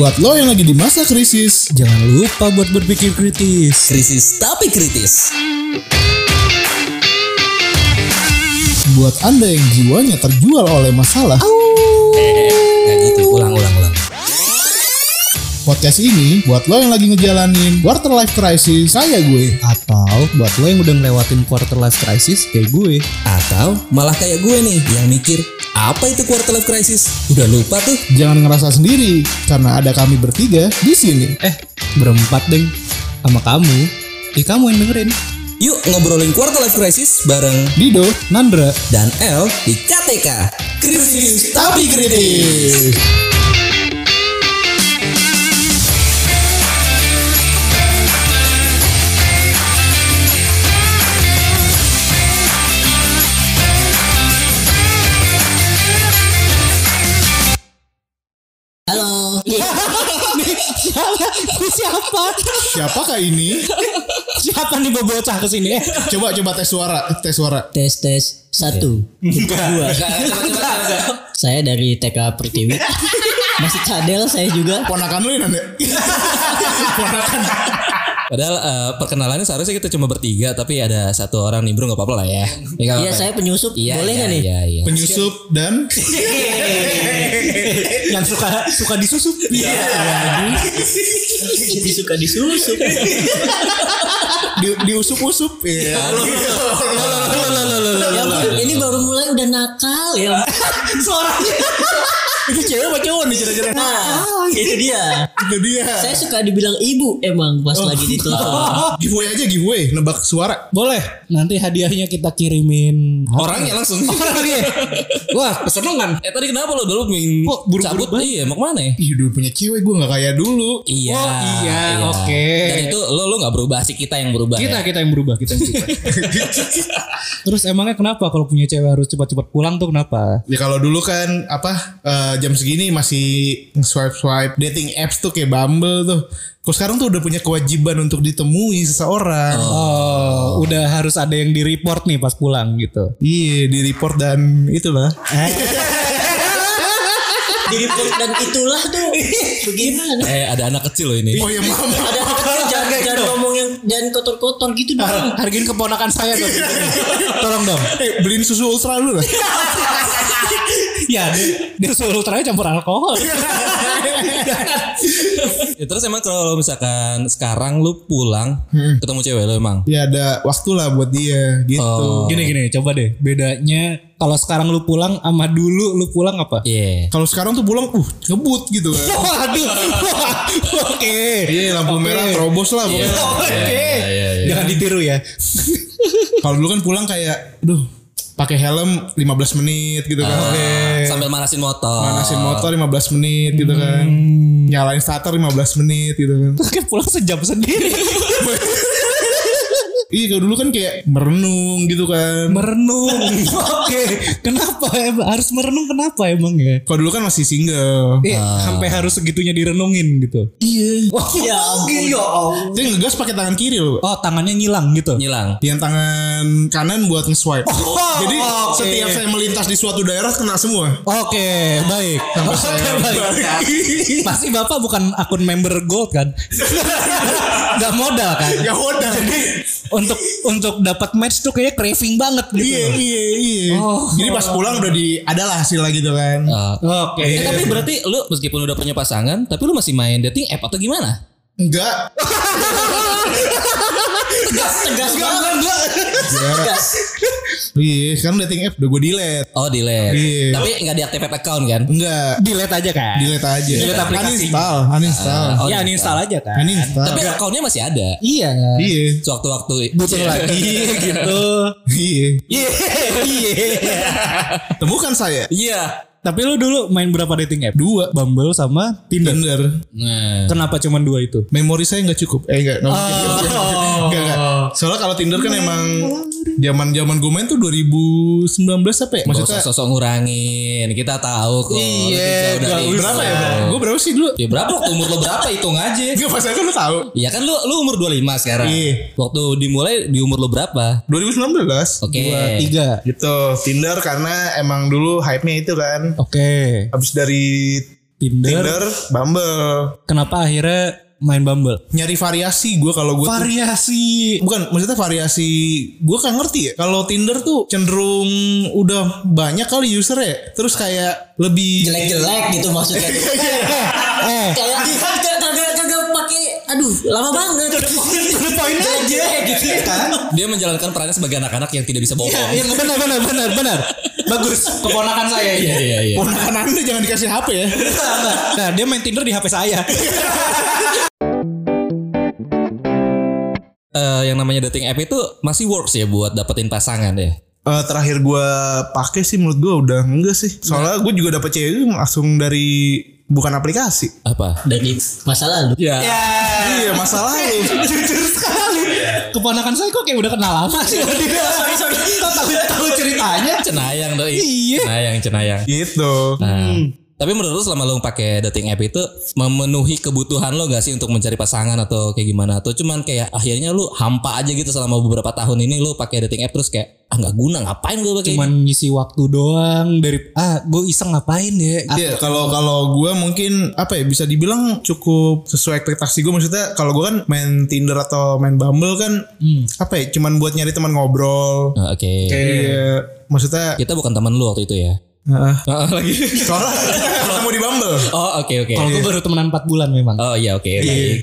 Buat lo yang lagi di masa krisis, Jangan lupa buat berpikir kritis. Krisis tapi kritis. buat Anda yang jiwanya terjual oleh masalah, Kayak gitu, ulang ulang ulang. podcast ini buat lo yang lagi ngejalanin quarter life crisis, saya gue. Atau buat lo yang udah ngelewatin quarter life crisis kayak gue. Atau malah kayak gue nih yang mikir apa itu quarter life crisis? Udah lupa tuh. Jangan ngerasa sendiri, karena ada kami bertiga di sini. Eh, berempat deng. Sama kamu. Eh, kamu yang dengerin. Yuk ngobrolin quarter life crisis bareng Dido, Nandra. dan L di KTK. Krisis tapi kritis. Siapa? siapakah ini? Siapa nih bawa bocah ke sini? Eh, Coba coba tes suara, tes suara. Tes tes satu. Dua. Saya dari TK Pertiwi. Masih cadel saya juga. Ponakan lu ya Nanda? Ponakan. Padahal eh, perkenalannya seharusnya kita cuma bertiga tapi ada satu orang nih bro nggak apa-apa lah ya. Ya, Iya apa-apa. saya penyusup. Iya, Boleh iya, nggak nih? Iya iya. Penyusup dan yang suka suka disusup. Iya. Jadi suka disusup. di, diusup-usup. Iya. Ya ampun, ini baru mulai udah nakal ya. Suaranya. Itu cewek apa cowok nih kira-kira? Nah, itu dia. Itu dia. Saya suka dibilang ibu emang pas lagi ditelepon. giveaway aja giveaway, nebak suara. Boleh. Nanti hadiahnya kita kirimin. Orangnya langsung. Orangnya. Wah, kesenangan. eh tadi kenapa lo dulu pengen Kok buru-buru cabut? banget? Iya mau ke mana ya? Ih, dulu punya cewek gue nggak kayak dulu. Iya. Oh, iya, oke. Dan itu lo lo nggak berubah sih kita yang berubah. Kita ya? kita yang berubah, kita yang berubah. Terus emangnya kenapa kalau punya cewek harus cepat-cepat pulang tuh kenapa? Ya kalau dulu kan apa eh, jam segini masih swipe swipe dating apps tuh kayak Bumble tuh. Kok sekarang tuh udah punya kewajiban untuk ditemui seseorang. Oh, udah harus ada yang di report nih pas pulang gitu. Iya, di report dan itulah. Di report dan itulah tuh. Bagaimana? Eh ada anak kecil loh ini. Oh ya mama. Ada jangan kotor-kotor gitu dong. Hargain keponakan saya dong. Tolong dong. Eh, beliin susu ultra dulu lah. Ya, dia, dia suruh ultranya campur alkohol. Ya, terus emang kalau misalkan sekarang lu pulang ketemu cewek lo emang. Ya ada waktu lah buat dia gitu. Oh. Gini gini, coba deh. Bedanya kalau sekarang lu pulang sama dulu lu pulang apa? Iya. Kalau sekarang tuh pulang, uh ngebut gitu kan. Waduh. Oke. Iya lampu merah terobos lah pokoknya. Oke. iya, Jangan ditiru ya. Kalau dulu kan pulang kayak, aduh pakai helm 15 menit gitu kan. Oke. Sambil manasin motor. Manasin motor 15 menit gitu kan. Nyalain starter 15 menit gitu kan. Kan pulang sejam sendiri. Iya kalau dulu kan kayak merenung gitu kan. merenung. Oke. Kenapa emang harus merenung kenapa emang ya? Kalau dulu kan masih single. Iya, sampai harus segitunya direnungin gitu. Iya. Ya ampun. Dia ngegas pakai tangan kiri loh. Oh, tangannya nyilang gitu. Nyilang. Yang tangan kanan buat nge-swipe. Jadi oke. setiap saya melintas di suatu daerah kena semua. Oke, baik. Sampai Oke, saya baik. balik. Pasti Bapak bukan akun member gold kan? Gak modal kan? Gak udah. Untuk untuk dapat match tuh kayak craving banget gitu. Iya iya iya. Oh. Jadi pas pulang udah di adalah hasilnya gitu kan. Eh, Oke. eh, tapi berarti lu meskipun udah punya pasangan, tapi lu masih main dating app atau gimana? Enggak. Tegas tegas banget. Tegas. Iya, sekarang dating app udah gue delete. Oh delete. Iya. Tapi nggak deactivate account kan? Enggak. Delete aja kan? Delete aja. Delete aplikasi. Uninstall, uninstall. Oh, ya uninstall aja kan. Uninstall. Tapi accountnya masih ada. Iya. Iya. Sewaktu-waktu Butuh lagi gitu. Iya. Iya. Iya. Temukan saya. Iya. Tapi lu dulu main berapa dating app? Dua. Bumble sama Tinder. Tinder. Nah. Kenapa cuma dua itu? Memori saya nggak cukup. Eh enggak. Oh. Enggak, enggak. Soalnya kalau Tinder kan emang zaman-zaman gue main tuh 2019 apa ya? Maksudnya usah sosok ngurangin. Kita tahu kok. Iya, berapa ya? Gue berapa sih dulu? Ya berapa waktu umur lo berapa hitung aja. Enggak pas kan lu tahu. Iya kan lu lu umur 25 sekarang. Iya. Waktu dimulai di umur lo berapa? 2019. Oke. Dua, tiga. Gitu. Tinder karena emang dulu hype-nya itu kan. Oke. Habis dari Tinder. Tinder, Bumble. Kenapa akhirnya main Bumble? Nyari variasi gue kalau gue tuh Variasi. Bukan, maksudnya variasi gue kan ngerti ya. Kalau Tinder tuh cenderung udah banyak kali user ya. Terus kayak lebih Jelek-jelek gitu maksudnya. Eh, Kayak pakai aduh lama banget. Jelek-jelek gitu kan. Dia menjalankan perannya sebagai anak-anak yang tidak bisa bohong. Iya benar benar benar benar. Bagus. Keponakan saya ini. Iya iya iya. ponakan anda jangan dikasih HP ya. Nah, dia main Tinder di HP saya. Eh, yang namanya dating app itu masih works ya buat dapetin pasangan ya. Eh, terakhir gue pakai sih menurut gue udah enggak sih. Soalnya gue juga dapet cewek langsung dari bukan aplikasi. Apa? Dari masa lalu. Ya. Iya masalah lu. Jujur sekali. Keponakan saya kok kayak udah kenal lama sih. sorry sorry. Kok tahu tahu ceritanya? Cenayang doi. Iya. Cenayang cenayang. gitu. Nah, tapi menurut lu selama lu pakai dating app itu memenuhi kebutuhan lo gak sih untuk mencari pasangan atau kayak gimana? Atau cuman kayak akhirnya lu hampa aja gitu selama beberapa tahun ini lu pakai dating app terus kayak ah nggak guna ngapain gue pakai ini? Cuman ngisi waktu doang dari ah gue iseng ngapain ya? Iya kalau kalau gue mungkin apa ya bisa dibilang cukup sesuai ekspektasi gue maksudnya kalau gue kan main Tinder atau main Bumble kan apa ya cuman buat nyari teman ngobrol. Ah, Oke. Iya maksudnya Kita bukan teman lu waktu itu ya. Heeh. Ah, lagi. soalnya ketemu di Bumble. Oh oke oke. Kalau gue baru temenan 4 bulan memang. Oh iya oke. baik.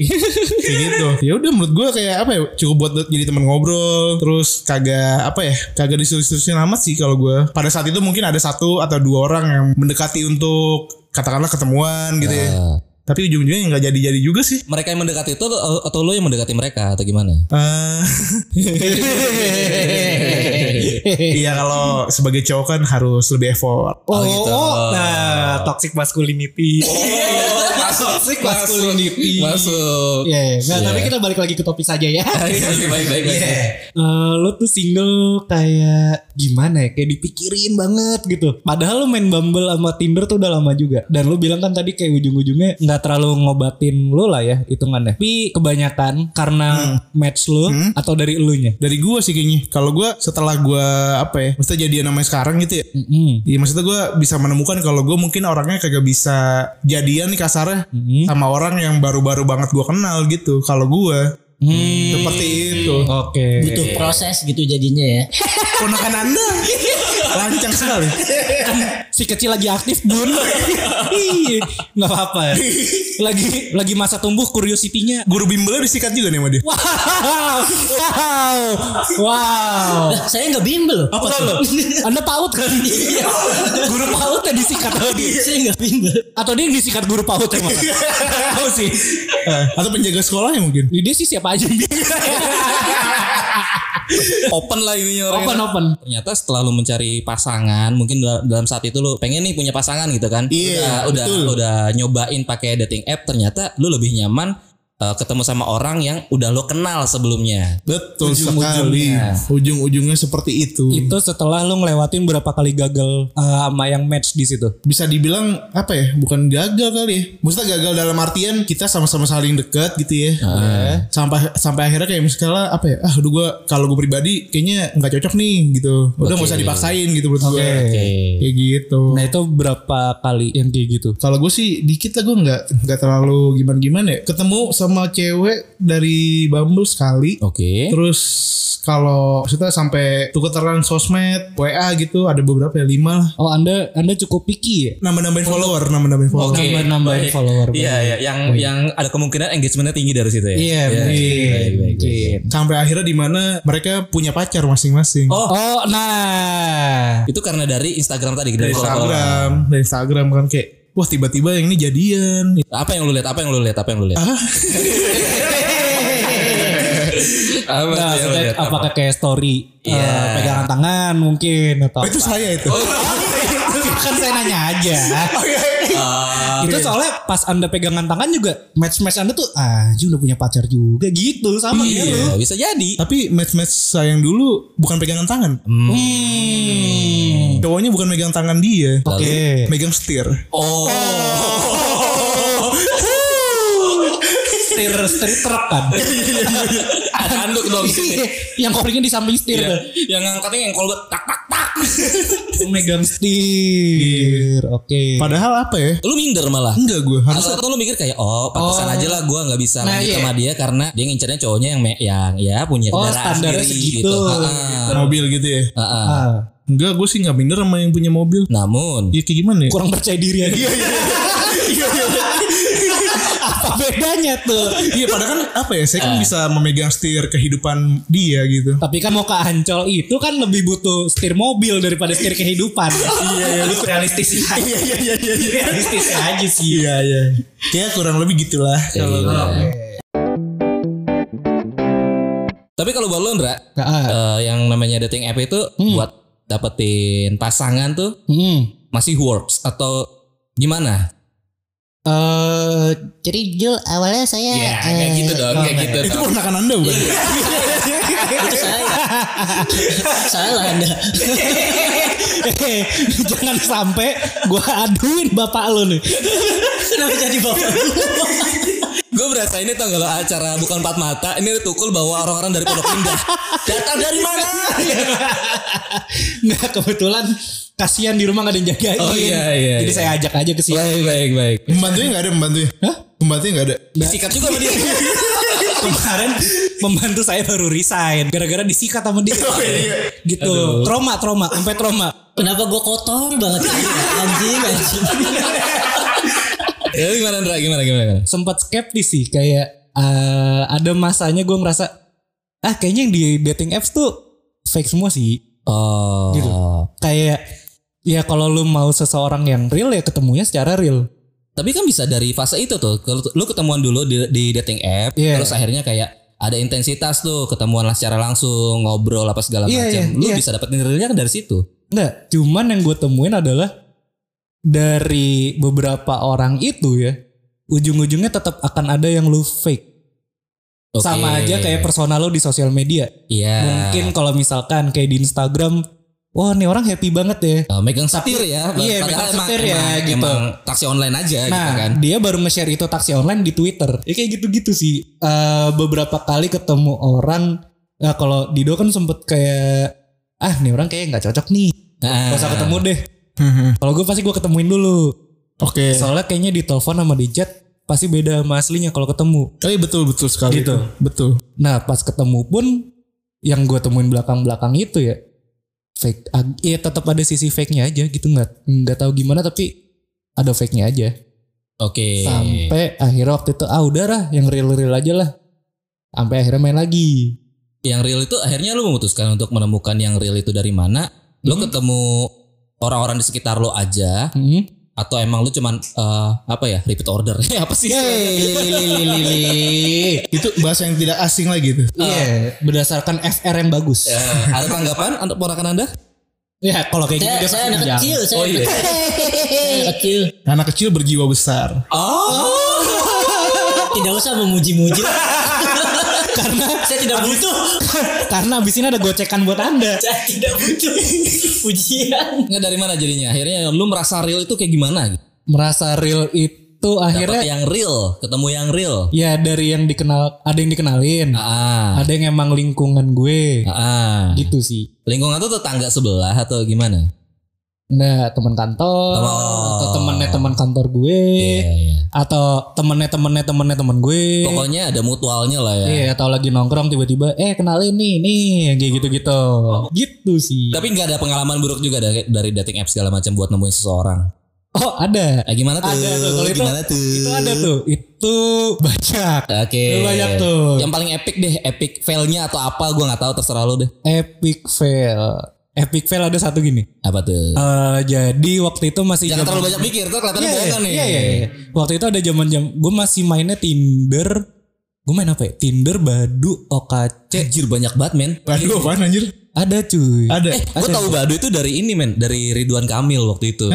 kayak gitu ya udah menurut gue kayak apa ya cukup buat jadi teman ngobrol terus kagak apa ya kagak disuruh-suruhin amat sih kalau gue pada saat itu mungkin ada satu atau dua orang yang mendekati untuk katakanlah ketemuan gitu ya Ah. Tapi ujung-ujungnya nggak jadi-jadi juga sih Mereka yang mendekati itu atau, atau lu yang mendekati mereka atau gimana? Eh, Iya kalau sebagai cowok kan harus lebih effort Oh, gitu. nah toxic masculinity. masuk toxic masculinity. Masuk. Iya, iya. Nggak, tapi kita balik lagi ke topik saja ya. baik baik baik. baik. Eh, lo tuh single kayak gimana ya? Kayak dipikirin banget gitu. Padahal lo main Bumble sama Tinder tuh udah lama juga. Dan lo bilang kan tadi kayak ujung-ujungnya nggak terlalu ngobatin lo lah ya hitungannya. Tapi kebanyakan karena match lo atau dari elunya. dari gue sih kayaknya kalau gue setelah gue apa ya maksudnya jadian namanya sekarang gitu ya. Iya maksudnya gue bisa menemukan kalau gue mungkin orangnya kagak bisa jadian nih kasarnya sama orang yang baru-baru banget gue kenal gitu. Kalau gue seperti itu. Oke. Butuh proses gitu jadinya ya. Ponakan anda lancang sekali. Si kecil lagi aktif bun. Iya, nggak apa-apa. Lagi lagi masa tumbuh curiosity-nya. Guru bimbelnya disikat juga nih sama dia. Wow, wow, wow. Lah, saya nggak bimbel. Apa tuh? Anda paut kan? guru paut yang disikat sama dia. Saya nggak bimbel. Atau dia yang disikat guru paut emang? Tahu sih. Atau penjaga sekolahnya mungkin. Dia sih siapa aja yang bisa. Open lah ininya orang. Open open. Ternyata setelah lu mencari pasangan, mungkin dal- dalam saat itu lu pengen nih punya pasangan gitu kan. Iya, udah, udah betul. udah nyobain pakai dating app, ternyata lu lebih nyaman eh, ketemu sama orang yang udah lo kenal sebelumnya. Betul Ujung-ujungnya. sekali. Ujung-ujungnya seperti itu. Itu setelah lo ngelewatin berapa kali gagal uh, sama yang match di situ. Bisa dibilang apa ya? Bukan gagal kali ya. Maksudnya gagal dalam artian kita sama-sama saling dekat gitu ya. Ya. Sampai sampai akhirnya kayak misalnya apa ya? Ah, udah gue kalau gue pribadi kayaknya nggak cocok nih gitu. Udah nggak usah dipaksain gitu menurut gue. Oke. Kayak gitu. Nah itu berapa kali yang kayak gitu? Kalau gue sih dikit lah gue nggak nggak terlalu gimana gimana ya. Ketemu sama cewek dari Bumble sekali. Oke. Terus kalau maksudnya sampai tukeran sosmed, WA gitu ada beberapa ya lima lah. Oh anda anda cukup picky ya? Nambah-nambahin follower, nambah-nambahin follower. Oke. Nambah-nambahin Baik. follower. Iya, iya, yang yang ada kemungkinan engagementnya tinggi dari situ ya. Iya Iya, mungkin. baik, baik, baik, baik. mungkin. Sampai akhirnya di mana mereka punya pacar masing-masing. Oh, Oh nah itu karena dari Instagram tadi dari. Instagram, dari Instagram kan kayak wah tiba-tiba yang ini jadian. Apa yang lu lihat? Apa yang lu lihat? Apa yang lu lihat? Apa Nah, lihat? Apa? apakah kayak story Iya. eh, pegangan tangan mungkin atau Oh, itu apa? saya itu. Kan saya nanya aja. Oh, iya. itu soalnya pas anda pegangan tangan juga match match anda tuh ah udah punya pacar juga gitu sama lu. Iya, bisa jadi. Tapi match-match saya yang dulu bukan pegangan tangan. Hmm. Cowoknya bukan megang tangan dia. Oke. Megang setir. Oh. Setir setir truk kan. Anduk dong yang koringnya di samping setir Iya. tuh. Yang ngangkatnya yang kolbet tak tak tak. megang setir. Oke. Padahal apa ya? Lu minder malah. Enggak gue harus Atau, atau lu mikir kayak oh pantesan aja lah gue nggak bisa Nah, lanjut iya. sama dia karena dia ngincernya cowoknya yang me- yang ya punya Oh, kendaraan standarnya sendiri segitu, gitu. Ha-ha. mobil gitu ya. Ha-ha. Ah, Enggak gue sih nggak minder sama yang punya mobil. Namun Ya kayak gimana ya? kurang percaya diri aja. Iya iya iya. Bedanya tuh? Iya padahal kan apa ya? Saya kan bisa memegang setir kehidupan dia gitu. Tapi kan mau ke Ancol itu kan lebih butuh setir mobil daripada setir kehidupan. iya iya itu realistis aja. Iya iya iya iya. iya. realistis aja sih. Iya iya. Kayak kurang lebih gitulah. Kalau tapi kalau buat lu Ndra, Ah. eh, yang namanya dating app itu buat dapetin pasangan tuh Hmm. masih works atau gimana? Eh, jadi Jul awalnya saya Ya, eh, kayak gitu dong, kayak gitu. itu dong. ponakan anda bukan? itu saya. Salah Anda. Jangan sampai gua aduin bapak lu nih. Kenapa jadi bapak? Gue berasa ini tau gak lo acara bukan empat mata ini tukul bawa orang-orang dari Pondok Indah. Datang dari mana? Nggak kebetulan kasihan di rumah gak ada yang jagain. Oh, iya, iya, Jadi iya. saya ajak aja ke sini. baik baik baik. Pembantunya nggak ada pembantunya? Hah? Pembantunya nggak ada. Disikat juga sama dia. Kemarin pembantu saya baru resign gara-gara disikat sama dia. gitu. Trauma, trauma, sampai trauma. Kenapa gue kotor banget anjing anjing. ya gimana Ndra? Gimana gimana? gimana? Sempat skeptis sih kayak eh, ada masanya gue ngerasa ah kayaknya yang di dating apps tuh fake semua sih. Oh. Gitu. Kayak ya kalau lu mau seseorang yang real ya ketemunya secara real. Tapi kan bisa dari fase itu tuh. Lu ketemuan dulu di, di dating app, Iya. terus akhirnya kayak ada intensitas tuh, ketemuan lah secara langsung, ngobrol apa segala Iya, macam. iya, Lu iya. bisa dapetin realnya kan dari situ. Enggak, cuman yang gue temuin adalah dari beberapa orang itu ya, ujung-ujungnya tetap akan ada yang lu fake. Oke. Sama aja kayak personal lu di sosial media. Iya. Mungkin kalau misalkan kayak di Instagram, wah nih orang happy banget ya. Oh, megang setir ya. Iya, megang emang- setir ya, emang- gitu. Emang taksi online aja gitu Nah, kan. dia baru nge-share itu taksi online di Twitter. Ya kayak gitu-gitu sih. Eh, beberapa kali ketemu orang, nah kalau Dido kan sempet kayak, ah nih orang kayak nggak cocok nih. Nah. Gak usah ketemu deh. Kalau gue pasti gue ketemuin dulu. Oke. Soalnya kayaknya di telepon sama di chat pasti beda sama aslinya kalau ketemu. Oh iya betul betul sekali. Gitu. itu. Betul. Nah pas ketemu pun yang gue temuin belakang-belakang itu ya fake. ag- Ya tetap ada sisi fake-nya aja gitu nggak nggak tahu gimana tapi ada fake-nya aja. Oke. Sampai akhirnya waktu itu ah udah lah yang real-real aja lah. Sampai akhirnya main lagi. Yang real itu akhirnya lu memutuskan untuk menemukan yang real itu dari mana? Lu Hmm. ketemu orang-orang di sekitar lu aja Hmm. Atau emang lu cuman eh, apa ya repeat order? apa sih? Itu bahasa yang tidak asing lagi tuh. Iya, berdasarkan FR yang bagus. Eh, ada tanggapan untuk ponakan anda? Ya, kalau kayak gitu Saya, anak kecil, saya Oh, iya. anak kecil. Anak kecil berjiwa besar. Oh, Tidak usah memuji-muji. Karena saya tidak butuh. karena abis ini ada gocekan buat anda. saya tidak butuh pujian. nggak dari mana jadinya? Akhirnya lu merasa real itu kayak gimana? Merasa real itu Dapat akhirnya yang real, ketemu yang real. ya dari yang dikenal ada yang dikenalin, Ah, ada yang emang lingkungan gue, ah. gitu sih. Lingkungan tuh tetangga sebelah atau gimana? Nah, teman kantor Oh. atau temennya teman kantor gue Iya, iya. atau temennya temennya temennya temen gue. Pokoknya ada mutualnya lah ya. Iya, atau lagi nongkrong tiba-tiba eh kenalin nih nih kayak gitu-gitu. Gitu sih. Tapi nggak ada pengalaman buruk juga dari, dari dating apps segala macam buat nemuin seseorang. Oh, ada. Eh, gimana tuh? Ada tuh kalau itu gimana tuh? itu ada tuh. Itu banyak. Oke. Itu banyak tuh. Yang paling epic deh, epic failnya atau apa? Gua nggak tahu terserah lu deh. Epic fail. Epic fail ada satu gini. Apa tuh? Eh jadi waktu itu masih Jangan terlalu banyak mikir, tuh kelihatannya Iya, bohongan nih. Iya, iya, iya. Waktu itu ada zaman jam gue masih mainnya Tinder. Gue main apa ya? Tinder, Badu, OKC. Anjir banyak banget men. Waduh apaan anjir? Ada cuy. Ada. Eh, gue tahu Badu itu dari ini men, dari Ridwan Kamil waktu itu.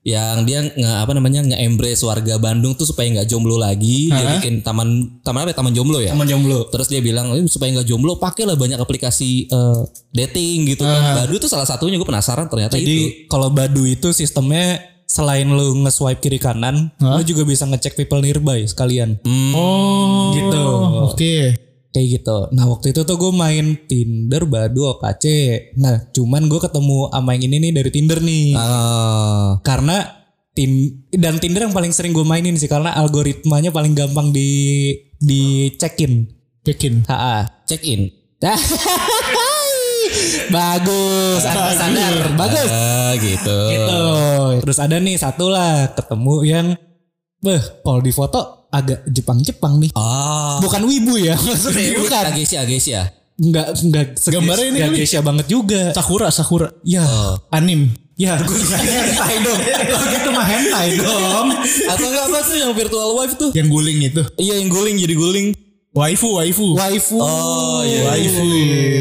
Yang dia nge apa namanya nge-embrace warga Bandung tuh supaya nggak jomblo lagi. Dia bikin taman taman apa? ya? Taman jomblo ya. Teman jomblo. Terus dia bilang "Eh, supaya nggak jomblo pakailah banyak aplikasi eh, dating gitu kan. Badu tuh salah satunya gue penasaran ternyata itu. Jadi kalau Badu itu sistemnya selain lu nge-swipe kiri kanan, lu juga bisa ngecek people nearby sekalian. Hmm, Oh Gitu. Oke. Kayak gitu. Nah waktu itu tuh gue main Tinder, Badu, OKC. Nah cuman gue ketemu sama yang ini nih dari Tinder nih. Oh. Karena tim dan Tinder yang paling sering gue mainin sih karena algoritmanya paling gampang di di cekin. Pekin. HA. Check in. Bagus, sadar, sadar. bagus. Ah, gitu. Gitu. Terus ada nih satu lah ketemu yang Beh, kalau di foto agak Jepang-Jepang nih. Oh. Bukan wibu ya, maksudnya bukan. Agesia, Agesia. Enggak, enggak Gambarnya ini enggak. Geisha banget juga. Sakura, Sakura. Ya, Anim. ya gue hentai dong. Kalau gitu mah hentai dong. Atau enggak apa sih yang virtual wife tuh? Yang guling itu. Iya yang guling jadi guling. Waifu, waifu. Waifu. Oh iya. Waifu.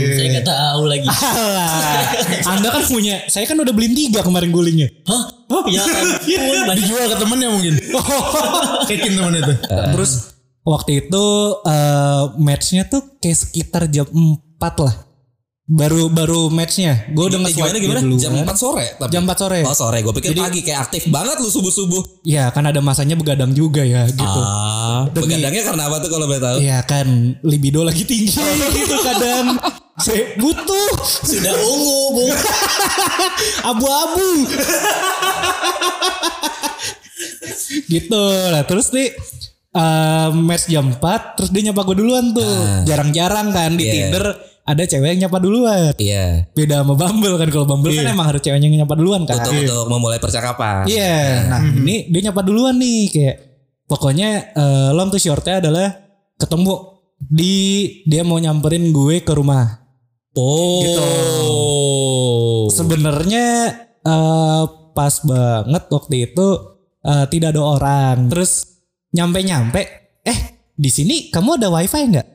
Saya nggak tahu lagi. Alah. Anda kan punya, saya kan udah beliin tiga kemarin gulingnya. Hah? Ya ampun. banyak. Dijual ke temennya mungkin. Kekin temen itu. Terus waktu itu eh, matchnya tuh kayak sekitar jam 4 lah. Baru baru matchnya. Gue udah Eh, nge-swipe gimana gimana? duluan. Jam 4 sore tapi. Jam 4 sore. Oh sore, gue pikir pagi kayak aktif banget lu subuh subuh. Ya kan ada masanya begadang juga ya gitu. Ah, Demi- begadangnya karena apa tuh kalau boleh tahu? Iya kan libido lagi tinggi gitu kadang. Saya butuh Sudah ungu, Bung. abu-abu. gitu lah terus nih eh, match jam 4 terus dia nyapa gue duluan tuh. Jarang-jarang kan di Iya. Tinder ada cewek yang nyapa duluan. Iya. Beda sama Bumble kan kalau Bumble kan emang harus ceweknya yang nyapa duluan kan. Untuk untuk memulai percakapan. Iya, nah ini dia nyapa duluan nih kayak pokoknya eh, long tuh shortnya adalah ketemu di dia mau nyamperin gue ke rumah. Oh. Gitu. Sebenarnya eh, pas banget waktu itu eh, tidak ada orang. Terus nyampe-nyampe, eh di sini kamu ada wifi nggak?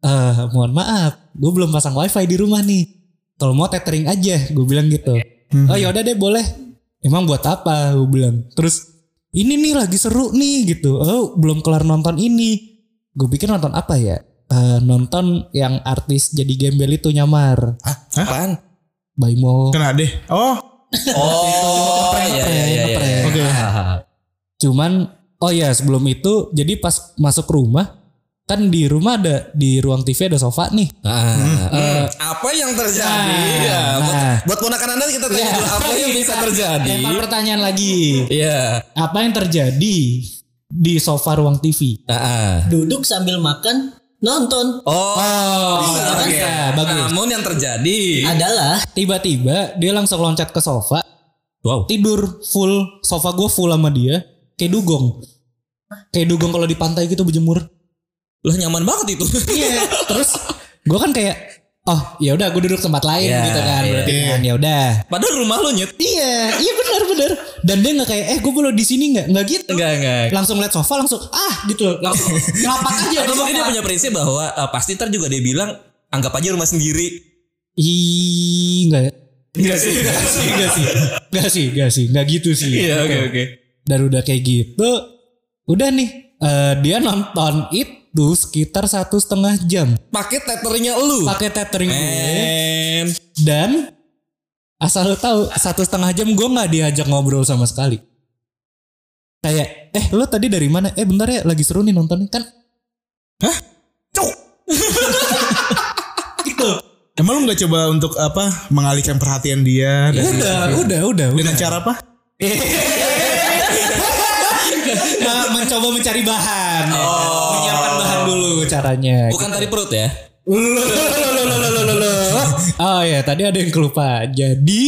Eh mohon maaf, gue belum pasang wifi di rumah nih. Kalau mau tethering aja, gue bilang gitu. Oh ya udah deh boleh. Emang buat apa? Gue bilang. Terus ini nih lagi seru nih gitu. Oh belum kelar nonton ini. Gue pikir nonton apa ya? Eh, nonton yang artis jadi gembel itu nyamar. Hah? Apaan? Baimo. Kena deh. Oh. Oh, iya iya iya. iya. Oke. Cuman oh ya sebelum itu jadi pas masuk rumah kan di rumah ada di ruang TV ada sofa nih. Ah, hmm. apa yang terjadi? Nah, ya, buat, nah. buat ponakan anda kita tanya dulu apa yang bisa terjadi? Lempar pertanyaan lagi. Iya. Apa yang terjadi di sofa ruang TV? Ah, ah. Duduk sambil makan, nonton. Oh, bisa, bisa, oke. bagus. Namun yang terjadi, Adalah Tiba-tiba dia langsung loncat ke sofa, wow. tidur full sofa gue full sama dia, kayak dugong. Kayak dugong kalau di pantai gitu berjemur. Lah nyaman banget itu. Iya. Terus gue kan kayak oh ya udah gue duduk tempat lain Iya, gitu kan iya. berarti kan ya udah. Padahal rumah lu nyet. Iya, iya benar benar. Dan dia nggak kayak eh gue boleh di sini nggak nggak gitu. Enggak enggak. Langsung liat sofa langsung ah gitu langsung ngelapak aja. Atau mungkin dia punya prinsip bahwa eh, pasti ntar juga dia bilang anggap aja rumah sendiri. Ih enggak ya. Enggak sih, enggak sih, enggak sih. Enggak sih, enggak sih, enggak gitu sih. oke. Dan udah kayak gitu, udah nih eh, dia nonton itu sekitar satu setengah jam Pakai tetheringnya lu. pakai tethering gue dan asal lo tahu satu setengah jam gue nggak diajak ngobrol sama sekali. Kayak eh lo tadi dari mana? Eh bentar ya lagi seru nih nontonnya kan. Gitu. Emang lu gak coba untuk apa mengalihkan perhatian dia? dari- Udah, udah, udah, Dengan udah. cara apa? Mencoba mencari bahan, menyiapkan bahan dulu caranya. Bukan tadi perut ya. Oh ya, tadi ada yang kelupa. Jadi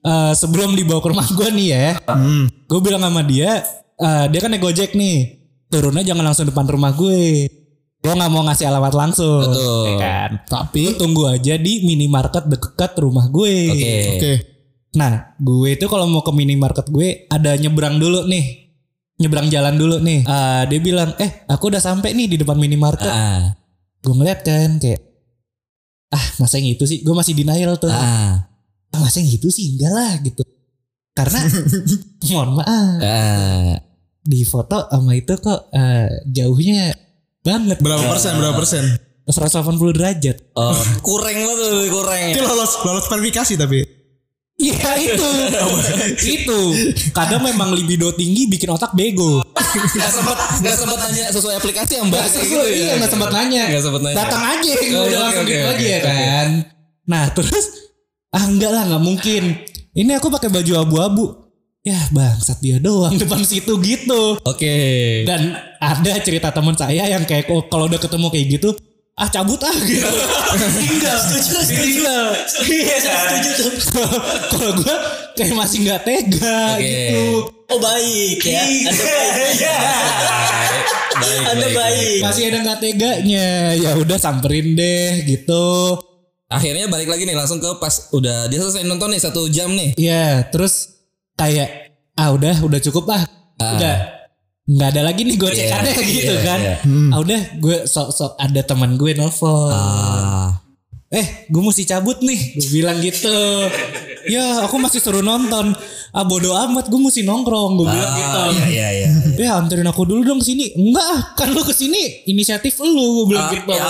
eh, sebelum dibawa ke rumah gue nih ya, gue bilang sama dia, eh, dia kan naik gojek nih, turunnya jangan langsung depan rumah gue. Gue nggak mau ngasih alamat langsung, Betul. ya kan? Tapi lu tunggu aja di minimarket dekat rumah gue. Oke. Oke. Nah, gue itu kalau mau ke minimarket gue ada nyebrang dulu nih. Nyebrang jalan dulu nih. Ah, dia bilang, "Eh, aku udah sampai nih di depan minimarket." Ah. Gue ngeliat kan kayak ah, masa yang itu sih? Gue masih denial tuh. Ah. Ah, masa yang itu sih enggak lah gitu. Karena mohon maaf, Ah. di foto sama itu kok eh, jauhnya banget. Berapa persen? Berapa persen? 180 derajat. Oh, kurang banget tuh, kurang. Itu lolos lolos verifikasi tapi. Iya itu. itu. Kadang memang libido tinggi bikin otak bego. Gak sempat gak sempat nanya sesuai aplikasi yang bahas gitu iya nggak sempat nanya. Gak sempat nanya. Datang aja, Oh, udah langsung gitu aja ya kan. Nah terus ah enggak lah nggak mungkin. Ini aku pakai baju abu-abu. Ya bangsat dia doang depan situ gitu. Oke. Dan ada cerita teman saya yang kayak oh, kalau udah ketemu kayak gitu ah cabut ah gitu. tinggal tinggal iya setuju tuh kalau gue kayak masih nggak tega Oke. gitu Oh baik ya. Anda baik. Baik, Anda baik. masih ada nggak teganya ya udah samperin deh gitu Akhirnya balik lagi nih langsung ke pas udah dia selesai nonton nih satu jam nih. ya terus kayak ah udah udah cukup lah Ah. udah nggak ada lagi nih gocekannya Iya, gitu iya, kan iya. ah udah gue sok-sok ada teman gue nelfon Ah. eh gue mesti cabut nih gue bilang gitu ya aku masih suruh nonton ah bodo amat gue mesti nongkrong gue bilang gitu Iya iya iya. ya anterin aku dulu dong sini enggak ah, kan lu ke sini inisiatif lu gue bilang Ah, gitu ya.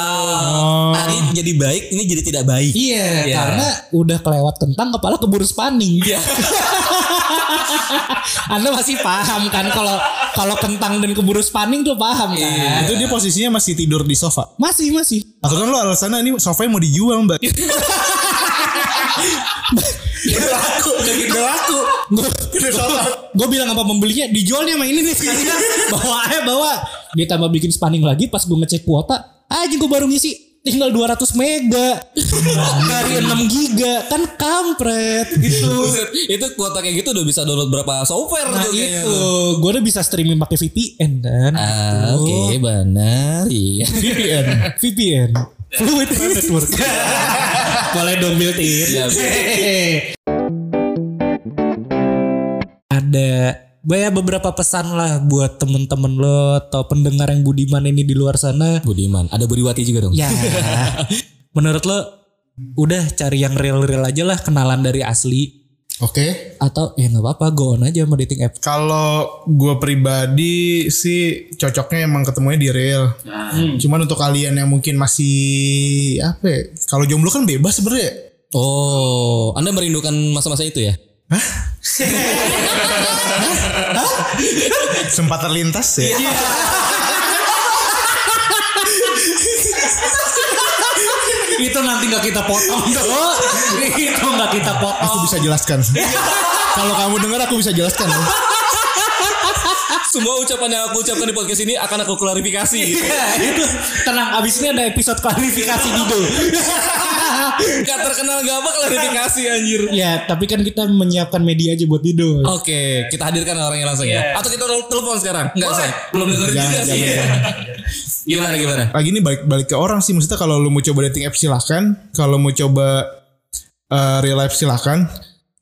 Tadi jadi baik, ini jadi tidak baik. Iya, Iya. karena udah kelewat kentang kepala keburu spanning. Iya. Anda masih paham kan kalau kalau kentang dan keburu spanning tuh paham kan? Iya. Itu dia posisinya masih tidur di sofa. Masih masih. Atau kan lo alasannya ini sofanya mau dijual mbak. laku, udah gitu laku. Gue bilang apa pembelinya dijualnya sama ini nih bawa aja bawa. Dia tambah bikin spanning lagi pas gue ngecek kuota. Aja gue baru ngisi tinggal 200 mega dari 6 giga kan kampret gitu. Itu kuota kayak gitu udah bisa download berapa software Nah tuh kayaknya itu, tuh. gue udah bisa streaming pakai VPN kan. Ah, oke benar. Iya. VPN, VPN, Fluid Network. Boleh dong built in. Iya. Ada ya beberapa pesan lah buat temen-temen lo atau pendengar yang budiman ini di luar sana. Budiman, ada Budiwati juga dong. Ya, menurut lo udah cari yang real-real aja lah kenalan dari asli Oke. atau ya nggak apa-apa go on aja sama dating app. Kalau gue pribadi sih cocoknya emang ketemunya di real. Cuman untuk kalian yang mungkin masih apa? ya, Kalau jomblo kan bebas sebenarnya. Oh, Anda merindukan masa-masa itu ya? Sempat terlintas ya. Itu nanti nggak kita potong tuh. Itu nggak kita Aku potong. bisa jelaskan. Kalau kamu dengar aku bisa jelaskan. ya. Semua ucapan yang aku ucapkan di podcast ini akan aku klarifikasi. Ya, itu tenang abis ini ada episode klarifikasi Dido. Gak terkenal gak apa klarifikasi anjir. ya tapi kan kita menyiapkan media aja buat Dido. Oke, kita hadirkan orangnya langsung ya. Atau kita tel- telepon sekarang? Enggak, say. Belum dengerin Jangan, juga sih. gimana gimana? Lagi ini balik balik ke orang sih. Maksudnya kalau lu mau coba dating app silahkan. Kalau mau coba eh, real life silahkan.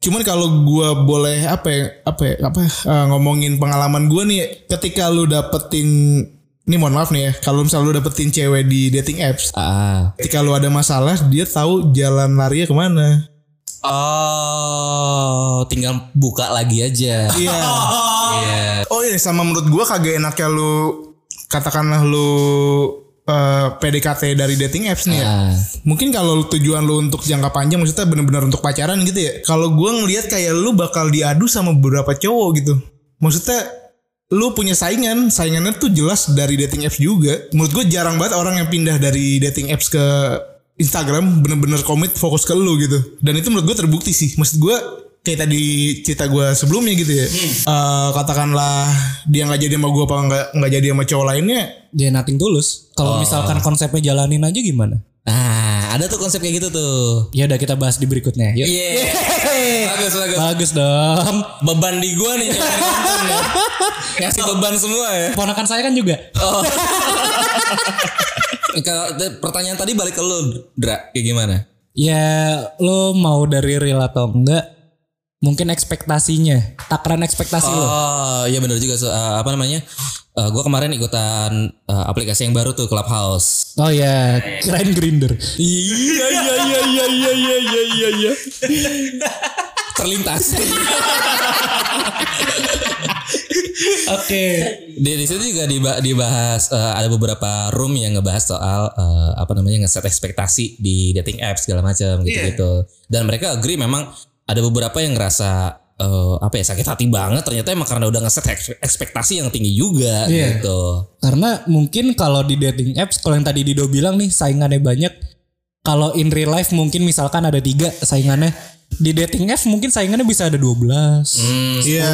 Cuman kalau gua boleh apa ya apa ya, apa eh, ngomongin pengalaman gua nih ketika lu dapetin ini mohon maaf nih ya kalau misalnya lu dapetin cewek di dating apps Ah. ketika lu ada masalah dia tahu jalan larinya ke mana Oh, tinggal buka lagi aja. iya Iya. oh iya sama menurut gua kagak enaknya lu katakanlah lu eh, PDKT dari dating apps nih ya Ah. mungkin kalau tujuan lu untuk jangka panjang maksudnya bener-bener untuk pacaran gitu ya kalau gua ngelihat kayak lu bakal diadu sama beberapa cowok gitu maksudnya lu punya saingan saingannya tuh jelas dari dating apps juga. Menurut gue jarang banget orang yang pindah dari dating apps ke Instagram bener-bener komit fokus ke lu gitu. Dan itu menurut gue terbukti sih. Maksud gue kayak tadi cerita gue sebelumnya gitu ya. Eh, katakanlah dia nggak jadi sama gue apa nggak nggak jadi sama cowok lainnya Dia nothing tulus. Kalau misalkan konsepnya jalanin aja gimana? Nah, ada tuh konsep kayak gitu tuh. Ya udah kita bahas di berikutnya. Yuk. Iya. Bagus bagus. Bagus dong. Beban di gua nih konten ya. Ngasih beban semua ya. Ponakan saya kan juga. Oh. Kalau pertanyaan tadi balik ke lu, Dra, kayak gimana? Ya lo mau dari real atau enggak? Mungkin ekspektasinya, takaran ekspektasi lo. Oh, iya benar juga. So, eh, apa namanya? Eh, gua kemarin ikutan eh, aplikasi yang baru tuh Clubhouse. Oh ya, keren grinder. Iya iya iya iya iya iya iya iya iya. Terlintas. Oke. di di situ juga diba- dibahas eh, ada beberapa room yang ngebahas soal eh, apa namanya ngeset ekspektasi di dating apps segala macam gitu-gitu. Dan mereka agree memang ada beberapa yang ngerasa eh, apa ya sakit hati banget ternyata emang karena udah ngeset eks- ekspektasi yang tinggi juga Iya. gitu. Karena mungkin kalau di dating apps, kalau yang tadi Dido bilang nih saingannya banyak. Kalau in real life mungkin misalkan ada tiga saingannya. Di dating apps mungkin saingannya bisa ada 12. Iya.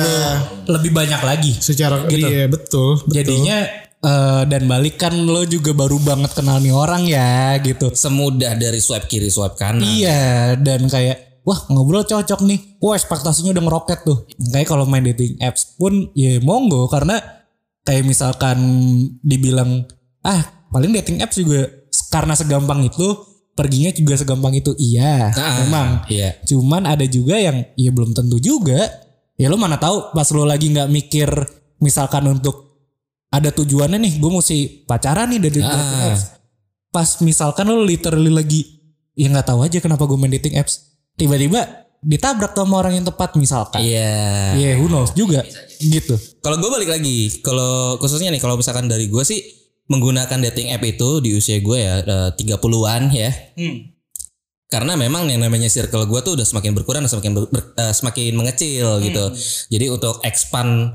Lebih banyak lagi. Secara Gitu. iya betul. betul. Jadinya eh, dan balik kan lo juga baru banget kenal nih orang ya gitu. Semudah dari swipe kiri swipe kanan. Iya dan kayak wah ngobrol cocok nih. Wah ekspektasinya udah ngeroket tuh. Kayak kalau main dating apps pun ya monggo karena kayak misalkan dibilang ah paling dating apps juga karena segampang itu perginya juga segampang itu. Iya, Ah, memang. Iya. Cuman ada juga yang ya belum tentu juga. Ya lo mana tahu pas lo lagi nggak mikir misalkan untuk ada tujuannya nih gue mesti pacaran nih dari dating Ah. apps. Pas misalkan lo literally lagi ya nggak tahu aja kenapa gue main dating apps. Tiba-tiba ditabrak sama orang yang tepat misalkan. Iya. Iya, who knows juga gitu. Kalau gue balik lagi, kalau khususnya nih kalau misalkan dari gue sih menggunakan dating app itu di usia gue ya eh, 30-an ya. Karena memang yang namanya circle gue tuh udah semakin berkurang dan semakin ber- ber- eh, semakin mengecil gitu. Jadi untuk expand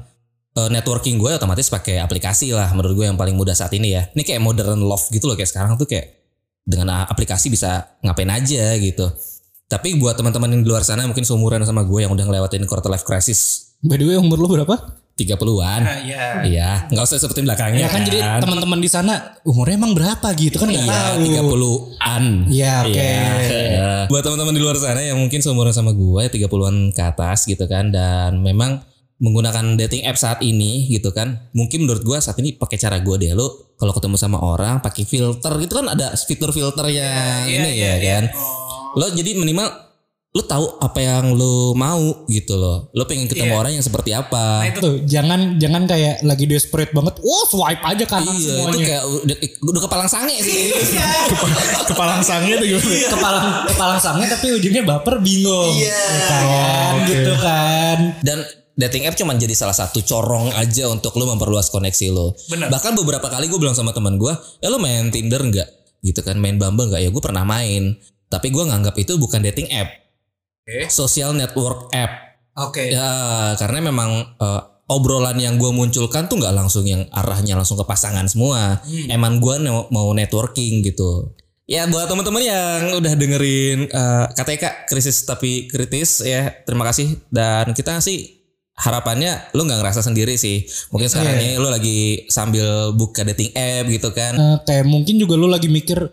eh, networking gue otomatis pakai aplikasi lah menurut gue yang paling mudah saat ini ya. Ini kayak modern love gitu loh kayak sekarang tuh kayak dengan aplikasi bisa ngapain aja gitu. Tapi buat teman-teman yang di luar sana mungkin seumuran sama gue yang udah ngelewatin quarter life crisis By the way umur lo berapa? 30-an. Iya. Iya, nggak usah sebutin belakangnya. Ya kan jadi teman-teman di sana umurnya emang berapa gitu kan nggak Iya, tahu. 30-an. Iya, oke. Iya. Buat teman-teman di luar sana yang mungkin seumuran sama gue 30-an ke atas gitu kan dan memang menggunakan dating app saat ini gitu kan. Mungkin menurut gue saat ini pakai cara gue deh lo kalau ketemu sama orang pakai filter gitu kan ada fitur filter yang Iya, ini ya kan. Lo jadi minimal lo tahu apa yang lo mau gitu loh. Lo pengen ketemu orang yang seperti apa. Nah itu tuh jangan jangan kayak lagi desperate banget. Wah swipe aja kanan Iya, itu semuanya. kayak udah, udah kepalang sange sih. Kepala sangnya tuh gimana? kepalang kepalang sangnya tapi ujungnya baper bingung. Iya kan gitu kan. Dan dating app cuman jadi salah satu corong aja untuk lo memperluas koneksi lo. Bahkan beberapa kali gue bilang sama teman gue, ya lo main Tinder nggak? Gitu kan, main Bumble nggak? Ya gue pernah main. Tapi gue nganggap itu bukan dating app. Social network app. Oke. Ya, karena memang eh, obrolan yang gue munculkan tuh nggak langsung yang arahnya langsung ke pasangan semua. Emang gue mau, mau networking gitu. Ya buat teman-teman yang udah dengerin eh, KTK krisis tapi kritis ya terima kasih dan kita sih harapannya lu nggak ngerasa sendiri sih mungkin sekarang ini lu lagi sambil buka dating app gitu kan Eh, kayak mungkin juga lu lagi mikir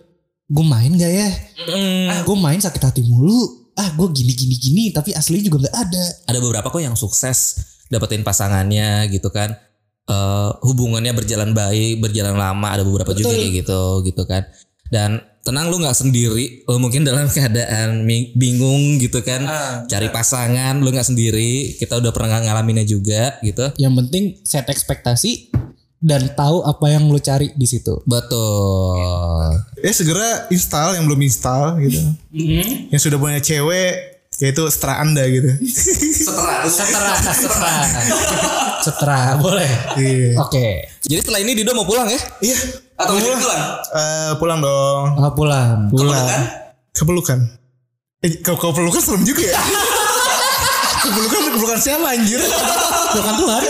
gue main gak ya? Mm, Ah gue main sakit hati mulu. Ah gue gini gini gini tapi asli juga nggak ada. ada beberapa kok yang sukses dapetin pasangannya gitu kan. Eh hubungannya berjalan baik berjalan lama ada beberapa juga kayak gitu gitu kan. Dan tenang lu nggak sendiri. Lu mungkin dalam keadaan bingung gitu kan. Cari pasangan lu nggak sendiri. Kita udah pernah ngalaminnya juga gitu. Yang penting set ekspektasi dan tahu apa yang lu cari di situ. betul Ya segera install yang belum install gitu. Yang sudah punya cewek yaitu setelah anda gitu. Setera, setera, setera, boleh. Iya. Oke. jadi setelah ini Dido mau pulang ya Iya. atau mau pulang Eh, pulang dong. Ah, pulang. Pulang. Kepelukan. Eh, kau kau pelukan serem juga ya. kepelukan kepelukan siapa anjir? Bukan Tuhan.